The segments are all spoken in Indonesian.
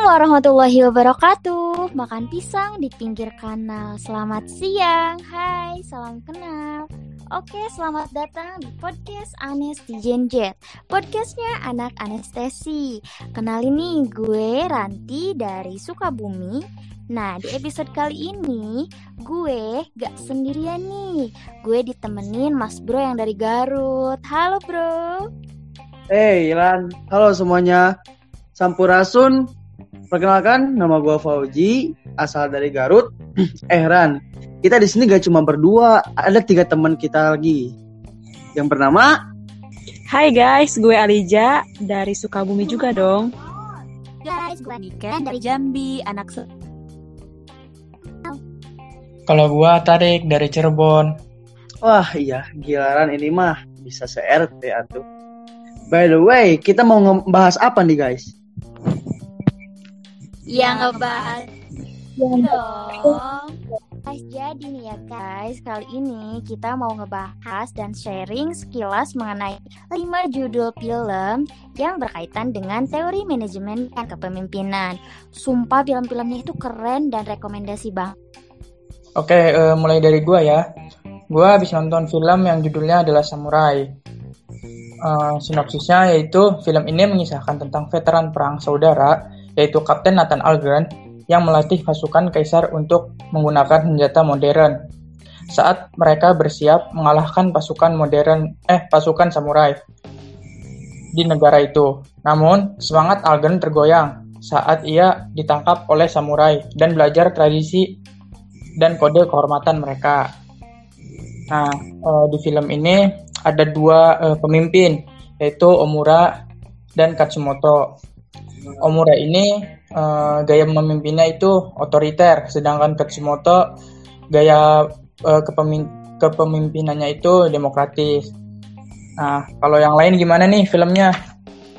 warahmatullahi wabarakatuh. Makan pisang di pinggir kanal. Selamat siang. Hai, salam kenal. Oke, selamat datang di podcast Anesti Genjet Podcastnya anak anestesi. Kenalin nih, gue Ranti dari Sukabumi. Nah, di episode kali ini gue gak sendirian nih. Gue ditemenin mas bro yang dari Garut. Halo bro. Hey Ilan, halo semuanya. Sampurasun Perkenalkan, nama gue Fauji, asal dari Garut. eh Ran, kita di sini gak cuma berdua, ada tiga teman kita lagi. Yang bernama Hai guys, gue Alija dari Sukabumi juga dong. Guys, gue Nika dari Jambi, anak se Kalau gue Tarik dari Cirebon. Wah iya, gilaran ini mah bisa se-RT atuh. By the way, kita mau ngebahas apa nih guys? Yang ngebahas Yang dong. Guys, jadi nih ya guys, kali ini kita mau ngebahas dan sharing sekilas mengenai 5 judul film yang berkaitan dengan teori manajemen dan kepemimpinan. Sumpah film-filmnya itu keren dan rekomendasi banget. Oke, eh, mulai dari gue ya. Gue habis nonton film yang judulnya adalah Samurai. Eh, sinopsisnya yaitu film ini mengisahkan tentang veteran perang saudara, yaitu Kapten Nathan Algren yang melatih pasukan kaisar untuk menggunakan senjata modern. Saat mereka bersiap mengalahkan pasukan modern eh pasukan samurai di negara itu. Namun, semangat Algren tergoyang saat ia ditangkap oleh samurai dan belajar tradisi dan kode kehormatan mereka. Nah, eh, di film ini ada dua eh, pemimpin, yaitu Omura dan Katsumoto. Omura ini uh, gaya memimpinnya itu otoriter, sedangkan Katsumoto gaya uh, kepemim kepemimpinannya itu demokratis. Nah, kalau yang lain gimana nih filmnya?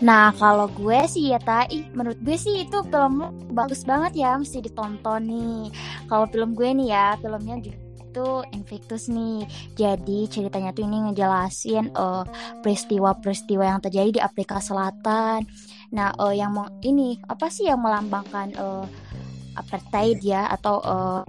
Nah, kalau gue sih ya Tai, menurut gue sih itu film bagus banget ya, mesti ditonton nih. Kalau film gue nih ya, filmnya itu Invictus nih. Jadi ceritanya tuh ini ngejelasin peristiwa-peristiwa uh, yang terjadi di Afrika Selatan. Nah, uh, yang mau ini apa sih yang melambangkan uh, apartheid ya atau uh.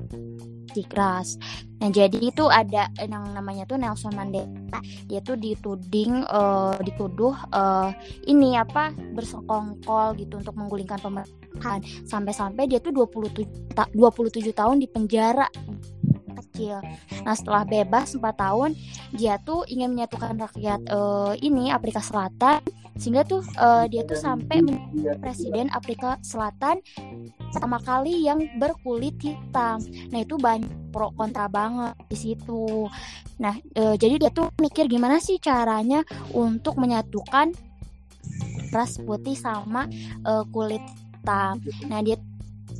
Nah, jadi itu ada yang namanya tuh Nelson Mandela. Dia tuh dituding uh, dituduh uh, ini apa bersekongkol gitu untuk menggulingkan pemerintahan. Sampai-sampai dia tuh 27 ta 27 tahun di penjara kecil. Nah setelah bebas 4 tahun dia tuh ingin menyatukan rakyat uh, ini Afrika Selatan sehingga tuh uh, dia tuh sampai menjadi presiden Afrika Selatan pertama kali yang berkulit hitam. Nah itu banyak pro kontra banget di situ. Nah uh, jadi dia tuh mikir gimana sih caranya untuk menyatukan ras putih sama uh, kulit hitam. Nah dia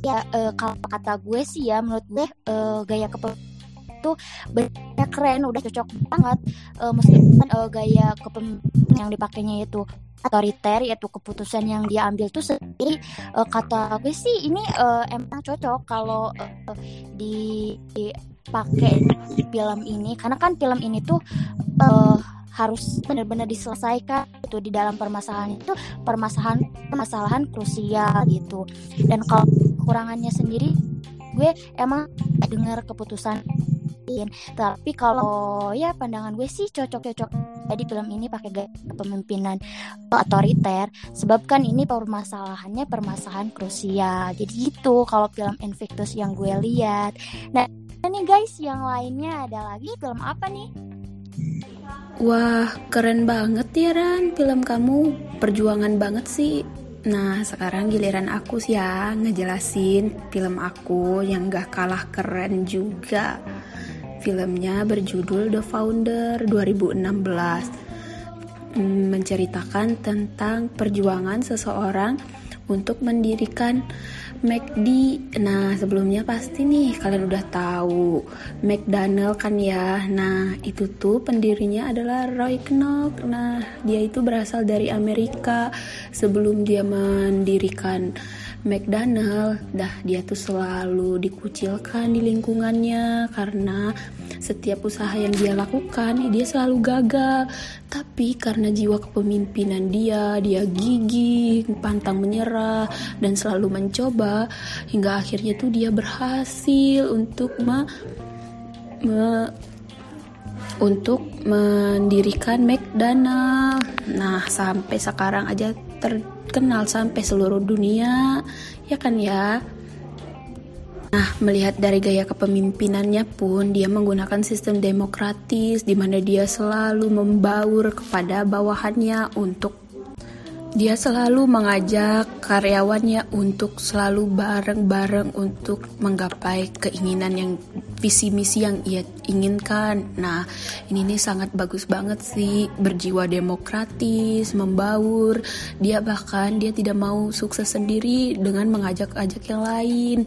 ya uh, kalau kata gue sih ya menurut gue uh, gaya kepemimpinan itu banyak keren udah cocok banget uh, meskipun uh, gaya kepemimpinan yang dipakainya itu otoriter yaitu keputusan yang dia ambil tuh sendiri uh, kata gue sih ini uh, emang cocok kalau uh, dipakai di film ini. Karena kan film ini tuh uh, harus benar-benar diselesaikan itu di dalam permasalahan itu permasalahan permasalahan krusial gitu. Dan kalau kekurangannya sendiri gue emang dengar keputusan tapi kalau ya pandangan gue sih cocok-cocok jadi film ini pakai kepemimpinan otoriter. Sebab kan ini permasalahannya permasalahan krusial. Jadi gitu kalau film Invictus yang gue lihat. Nah ini guys yang lainnya ada lagi film apa nih? Wah, keren banget ya Ran, film kamu perjuangan banget sih. Nah, sekarang giliran aku sih ya ngejelasin film aku yang gak kalah keren juga. Filmnya berjudul The Founder 2016 menceritakan tentang perjuangan seseorang untuk mendirikan McD. Nah, sebelumnya pasti nih kalian udah tahu McDonald kan ya. Nah, itu tuh pendirinya adalah Roy Knock. Nah, dia itu berasal dari Amerika sebelum dia mendirikan McDonald, dah dia tuh selalu dikucilkan di lingkungannya karena setiap usaha yang dia lakukan dia selalu gagal. Tapi karena jiwa kepemimpinan dia, dia gigih, pantang menyerah dan selalu mencoba hingga akhirnya tuh dia berhasil untuk me, me untuk mendirikan McDonald. Nah, sampai sekarang aja terkenal sampai seluruh dunia, ya kan ya? Nah, melihat dari gaya kepemimpinannya pun, dia menggunakan sistem demokratis di mana dia selalu membaur kepada bawahannya untuk dia selalu mengajak karyawannya untuk selalu bareng-bareng untuk menggapai keinginan yang visi misi yang ia inginkan. Nah, ini nih sangat bagus banget sih, berjiwa demokratis, membaur. Dia bahkan dia tidak mau sukses sendiri dengan mengajak-ajak yang lain.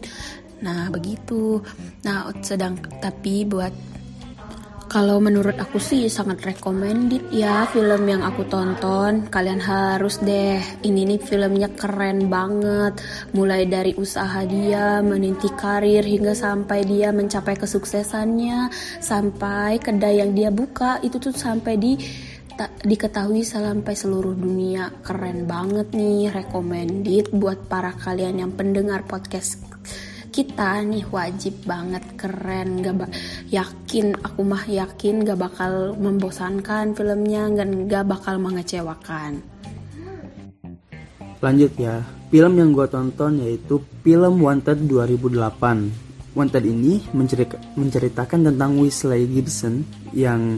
Nah, begitu. Nah, sedang tapi buat kalau menurut aku sih sangat recommended ya film yang aku tonton. Kalian harus deh. Ini nih filmnya keren banget. Mulai dari usaha dia meninti karir hingga sampai dia mencapai kesuksesannya, sampai kedai yang dia buka itu tuh sampai di diketahui sampai seluruh dunia. Keren banget nih, recommended buat para kalian yang pendengar podcast kita nih wajib banget keren gak yakin aku mah yakin gak bakal membosankan filmnya dan gak bakal mengecewakan Lanjut ya, film yang gue tonton yaitu film Wanted 2008. Wanted ini menceritakan tentang Wesley Gibson yang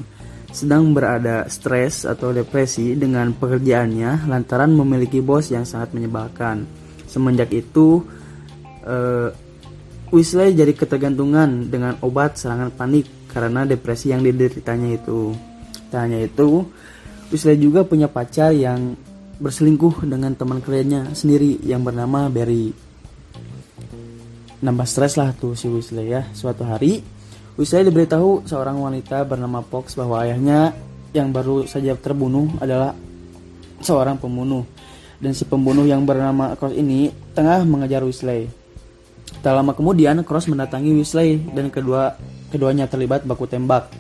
sedang berada stres atau depresi dengan pekerjaannya lantaran memiliki bos yang sangat menyebalkan. Semenjak itu, eh, Weasley jadi ketergantungan dengan obat serangan panik karena depresi yang dideritanya itu. Tak itu, Weasley juga punya pacar yang berselingkuh dengan teman kerjanya sendiri yang bernama Barry. Nambah stres lah tuh si Weasley ya. Suatu hari, Weasley diberitahu seorang wanita bernama Fox bahwa ayahnya yang baru saja terbunuh adalah seorang pembunuh. Dan si pembunuh yang bernama Cross ini tengah mengejar Weasley. Tak lama kemudian, Cross mendatangi Weasley dan kedua keduanya terlibat baku tembak.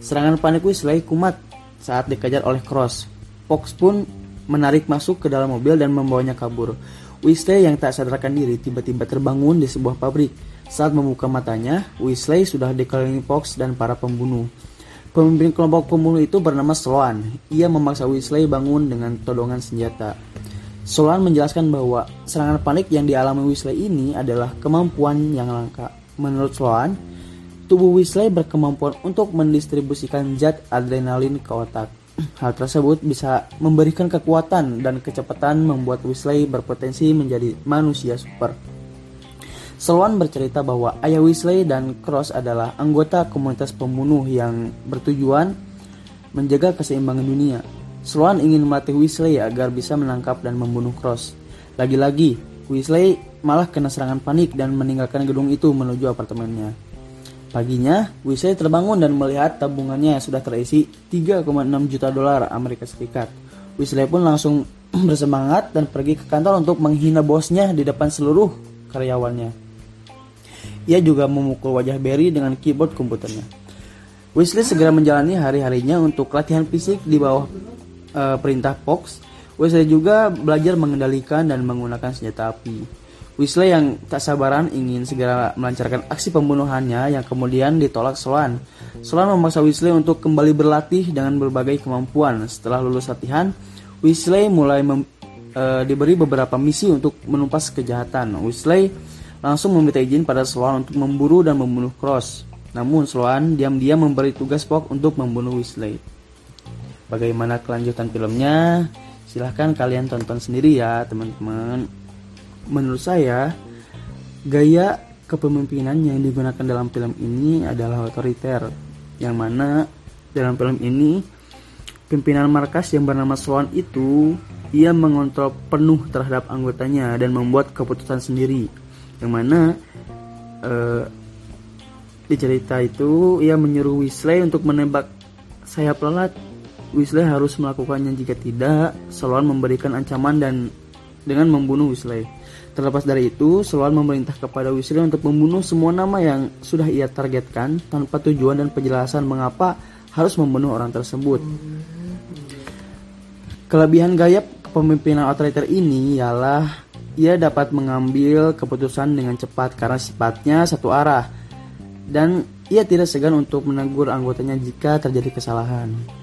Serangan panik Weasley kumat saat dikejar oleh Cross. Fox pun menarik masuk ke dalam mobil dan membawanya kabur. Weasley yang tak sadarkan diri tiba-tiba terbangun di sebuah pabrik. Saat membuka matanya, Weasley sudah dikelilingi Fox dan para pembunuh. Pemimpin kelompok pembunuh itu bernama Sloan. Ia memaksa Weasley bangun dengan todongan senjata. Solan menjelaskan bahwa serangan panik yang dialami Weasley ini adalah kemampuan yang langka. Menurut Sloan, tubuh Weasley berkemampuan untuk mendistribusikan zat adrenalin ke otak. Hal tersebut bisa memberikan kekuatan dan kecepatan membuat Weasley berpotensi menjadi manusia super. Sloan bercerita bahwa ayah Weasley dan Cross adalah anggota komunitas pembunuh yang bertujuan menjaga keseimbangan dunia. Sloan ingin melatih Weasley agar bisa menangkap dan membunuh Cross. Lagi-lagi, Weasley malah kena serangan panik dan meninggalkan gedung itu menuju apartemennya. Paginya, Weasley terbangun dan melihat tabungannya sudah terisi 3,6 juta dolar Amerika Serikat. Weasley pun langsung bersemangat dan pergi ke kantor untuk menghina bosnya di depan seluruh karyawannya. Ia juga memukul wajah Barry dengan keyboard komputernya. Weasley segera menjalani hari-harinya untuk latihan fisik di bawah uh, perintah Fox, Wesley juga belajar mengendalikan dan menggunakan senjata api. Wesley yang tak sabaran ingin segera melancarkan aksi pembunuhannya yang kemudian ditolak Sloan. Sloan memaksa Wesley untuk kembali berlatih dengan berbagai kemampuan. Setelah lulus latihan, Wesley mulai mem, uh, diberi beberapa misi untuk menumpas kejahatan. Wesley langsung meminta izin pada Sloan untuk memburu dan membunuh Cross. Namun Sloan diam-diam memberi tugas Spock untuk membunuh Wesley. Bagaimana kelanjutan filmnya? Silahkan kalian tonton sendiri ya teman-teman. Menurut saya, gaya kepemimpinan yang digunakan dalam film ini adalah otoriter. Yang mana dalam film ini, pimpinan markas yang bernama Sloan itu ia mengontrol penuh terhadap anggotanya dan membuat keputusan sendiri. Yang mana uh, di cerita itu ia menyuruh Weasley untuk menembak sayap lalat Weasley harus melakukannya jika tidak, Sloan memberikan ancaman dan dengan membunuh Weasley. Terlepas dari itu, Sloan memerintah kepada Weasley untuk membunuh semua nama yang sudah ia targetkan tanpa tujuan dan penjelasan mengapa harus membunuh orang tersebut. Kelebihan gaya kepemimpinan otoriter ini ialah ia dapat mengambil keputusan dengan cepat karena sifatnya satu arah dan ia tidak segan untuk menegur anggotanya jika terjadi kesalahan.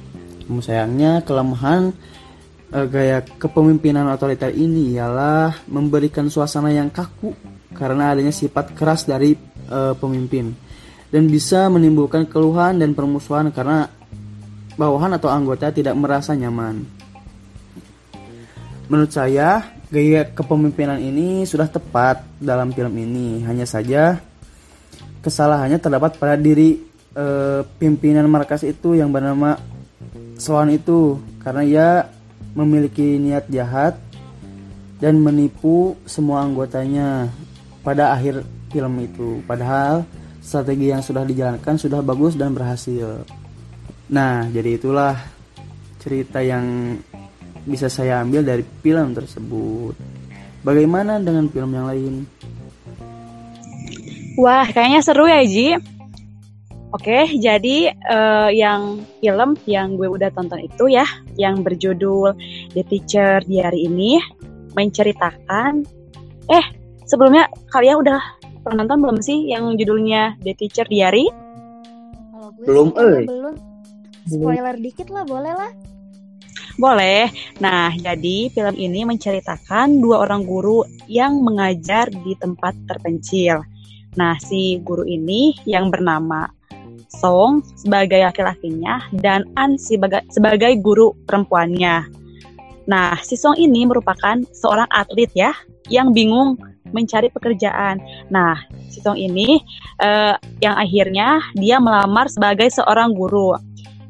Sayangnya kelemahan e, gaya kepemimpinan otoriter ini ialah memberikan suasana yang kaku karena adanya sifat keras dari e, pemimpin dan bisa menimbulkan keluhan dan permusuhan karena bawahan atau anggota tidak merasa nyaman. Menurut saya, gaya kepemimpinan ini sudah tepat dalam film ini. Hanya saja kesalahannya terdapat pada diri e, pimpinan markas itu yang bernama Sloan itu karena ia memiliki niat jahat dan menipu semua anggotanya pada akhir film itu. Padahal strategi yang sudah dijalankan sudah bagus dan berhasil. Nah, jadi itulah cerita yang bisa saya ambil dari film tersebut. Bagaimana dengan film yang lain? Wah, kayaknya seru ya, Ji. Oke, jadi uh, yang film yang gue udah tonton itu ya, yang berjudul The Teacher di hari ini menceritakan eh sebelumnya kalian udah pernah nonton belum sih yang judulnya The Teacher Diary? belum, eh. Belum. Spoiler dikit lah, boleh lah. Boleh. Nah, jadi film ini menceritakan dua orang guru yang mengajar di tempat terpencil. Nah, si guru ini yang bernama Song sebagai laki-lakinya dan An sebagai, sebagai guru perempuannya. Nah, si Song ini merupakan seorang atlet ya yang bingung mencari pekerjaan. Nah, si Song ini uh, yang akhirnya dia melamar sebagai seorang guru.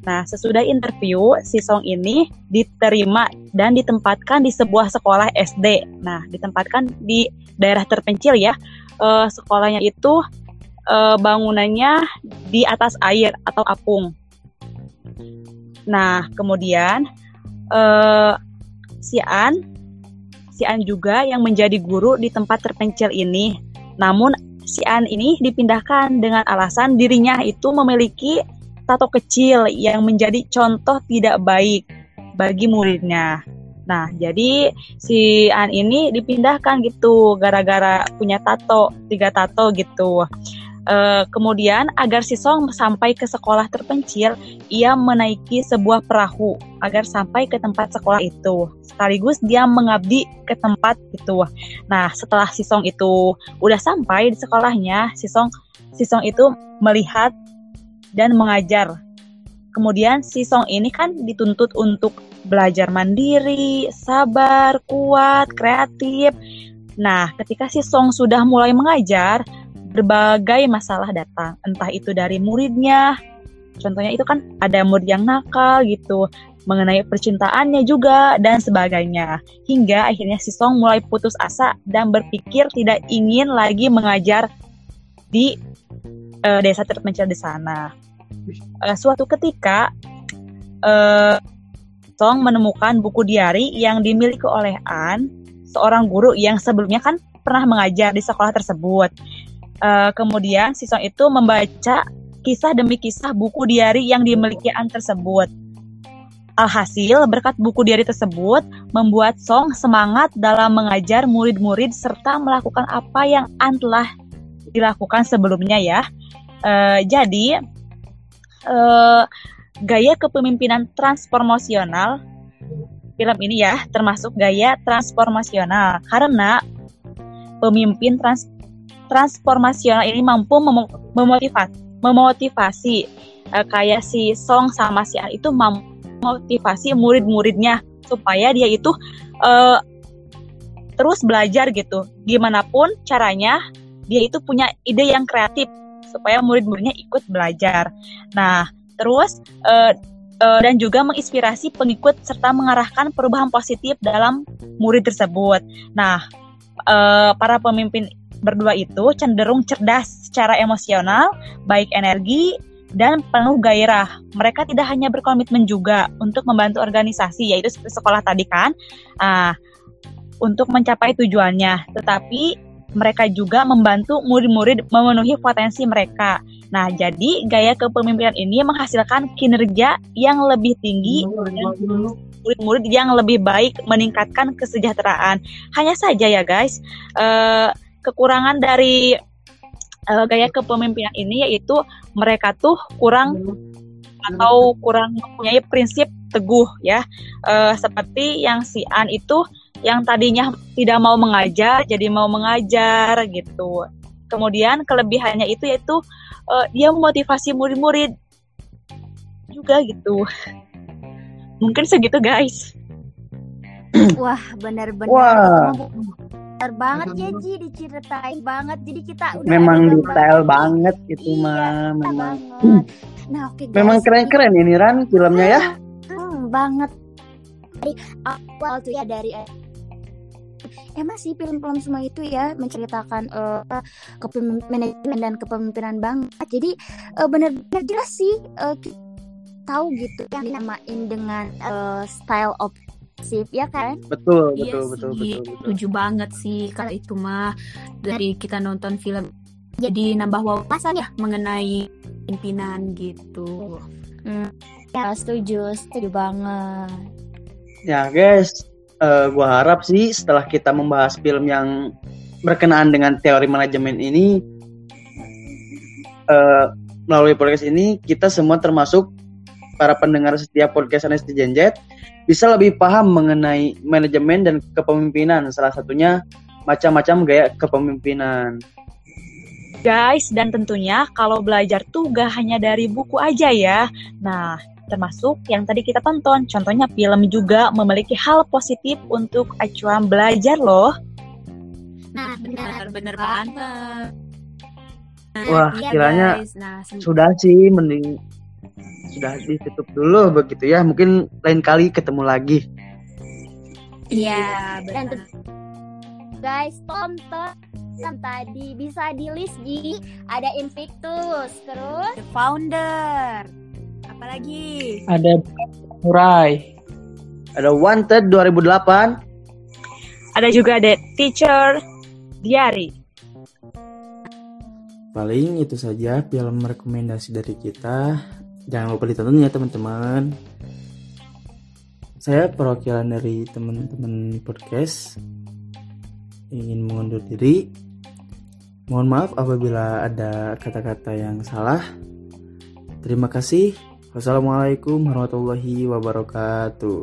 Nah, sesudah interview, si Song ini diterima dan ditempatkan di sebuah sekolah SD. Nah, ditempatkan di daerah terpencil ya. Uh, sekolahnya itu uh, bangunannya di atas air atau apung. Nah, kemudian uh, si An, si An juga yang menjadi guru di tempat terpencil ini. Namun si An ini dipindahkan dengan alasan dirinya itu memiliki tato kecil yang menjadi contoh tidak baik bagi muridnya. Nah, jadi si An ini dipindahkan gitu gara-gara punya tato, tiga tato gitu. E, kemudian agar si Song sampai ke sekolah terpencil, ia menaiki sebuah perahu agar sampai ke tempat sekolah itu. Sekaligus dia mengabdi ke tempat itu. Nah, setelah si Song itu udah sampai di sekolahnya, si Song si Song itu melihat dan mengajar. Kemudian si Song ini kan dituntut untuk belajar mandiri, sabar, kuat, kreatif. Nah, ketika si Song sudah mulai mengajar, berbagai masalah datang. Entah itu dari muridnya, contohnya itu kan ada murid yang nakal gitu, mengenai percintaannya juga, dan sebagainya. Hingga akhirnya si Song mulai putus asa dan berpikir tidak ingin lagi mengajar di uh, desa terpencil di sana uh, suatu ketika uh, Song menemukan buku diari yang dimiliki oleh An, seorang guru yang sebelumnya kan pernah mengajar di sekolah tersebut. Uh, kemudian si Song itu membaca kisah demi kisah buku diari yang dimiliki An tersebut. Alhasil, berkat buku diari tersebut, membuat Song semangat dalam mengajar murid-murid serta melakukan apa yang An telah dilakukan sebelumnya ya. Uh, jadi, uh, gaya kepemimpinan transformasional film ini ya termasuk gaya transformasional karena pemimpin trans transformasional ini mampu mem memotivasi memotivasi uh, kayak si Song sama si An itu memotivasi murid-muridnya supaya dia itu uh, terus belajar gitu gimana pun caranya dia itu punya ide yang kreatif supaya murid-muridnya ikut belajar. Nah, terus uh, uh, dan juga menginspirasi pengikut serta mengarahkan perubahan positif dalam murid tersebut. Nah, uh, para pemimpin berdua itu cenderung cerdas secara emosional, baik energi dan penuh gairah. Mereka tidak hanya berkomitmen juga untuk membantu organisasi, yaitu sekolah tadi kan. Uh, untuk mencapai tujuannya, tetapi mereka juga membantu murid-murid memenuhi potensi mereka. Nah, jadi gaya kepemimpinan ini menghasilkan kinerja yang lebih tinggi murid-murid yang lebih baik meningkatkan kesejahteraan. Hanya saja ya guys, eh, kekurangan dari eh, gaya kepemimpinan ini yaitu mereka tuh kurang atau kurang mempunyai prinsip teguh ya Eh, seperti yang si An itu yang tadinya tidak mau mengajar jadi mau mengajar gitu kemudian kelebihannya itu yaitu eh, dia memotivasi murid-murid juga gitu mungkin segitu guys Wah, benar-benar. Wah. Benar banget ya Ji, diceritain banget. Jadi kita udah Memang detail gambaran. banget itu Iya, mah, Iya memang. banget. Nah, oke guys. Memang keren-keren ini Ran filmnya ya. Hmm, banget. Dari awal tuh ya dari Emang sih film-film semua itu ya menceritakan eh, kepemimpinan dan kepemimpinan banget. Jadi eh, benar-benar jelas sih kita tahu gitu yang dinamain dengan eh, style obsessive ya kan? Betul, Iya betul, sih, betul, betul, betul. Setuju banget sih kalau itu mah dari kita nonton film jadi nambah wawasan ya mengenai pimpinan gitu. Ya setuju, setuju banget. Ya guys, eh, gua harap sih setelah kita membahas film yang berkenaan dengan teori manajemen ini, eh, melalui podcast ini kita semua termasuk para pendengar setiap podcast Anesti Genjet bisa lebih paham mengenai manajemen dan kepemimpinan. Salah satunya macam-macam gaya kepemimpinan. guys dan tentunya kalau belajar tuh gak hanya dari buku aja ya nah termasuk yang tadi kita tonton contohnya film juga memiliki hal positif untuk acuan belajar loh Nah, Benar-benar banget. Wah, Iya, kiranya guys. Nah, Sudah sih, mending sudah ditutup dulu begitu ya. Mungkin lain kali ketemu lagi. Iya, Dan benar. guys tonton yang tadi bisa di list Ji ada Invictus terus The Founder. Apalagi? Ada Murai. Ada Wanted 2008. ada juga The Teacher Diary Paling itu saja film rekomendasi dari kita. Jangan lupa ditonton ya teman-teman. Saya perwakilan dari teman-teman podcast ingin mengundur diri. Mohon maaf apabila ada kata-kata yang salah. Terima kasih. Wassalamualaikum warahmatullahi wabarakatuh.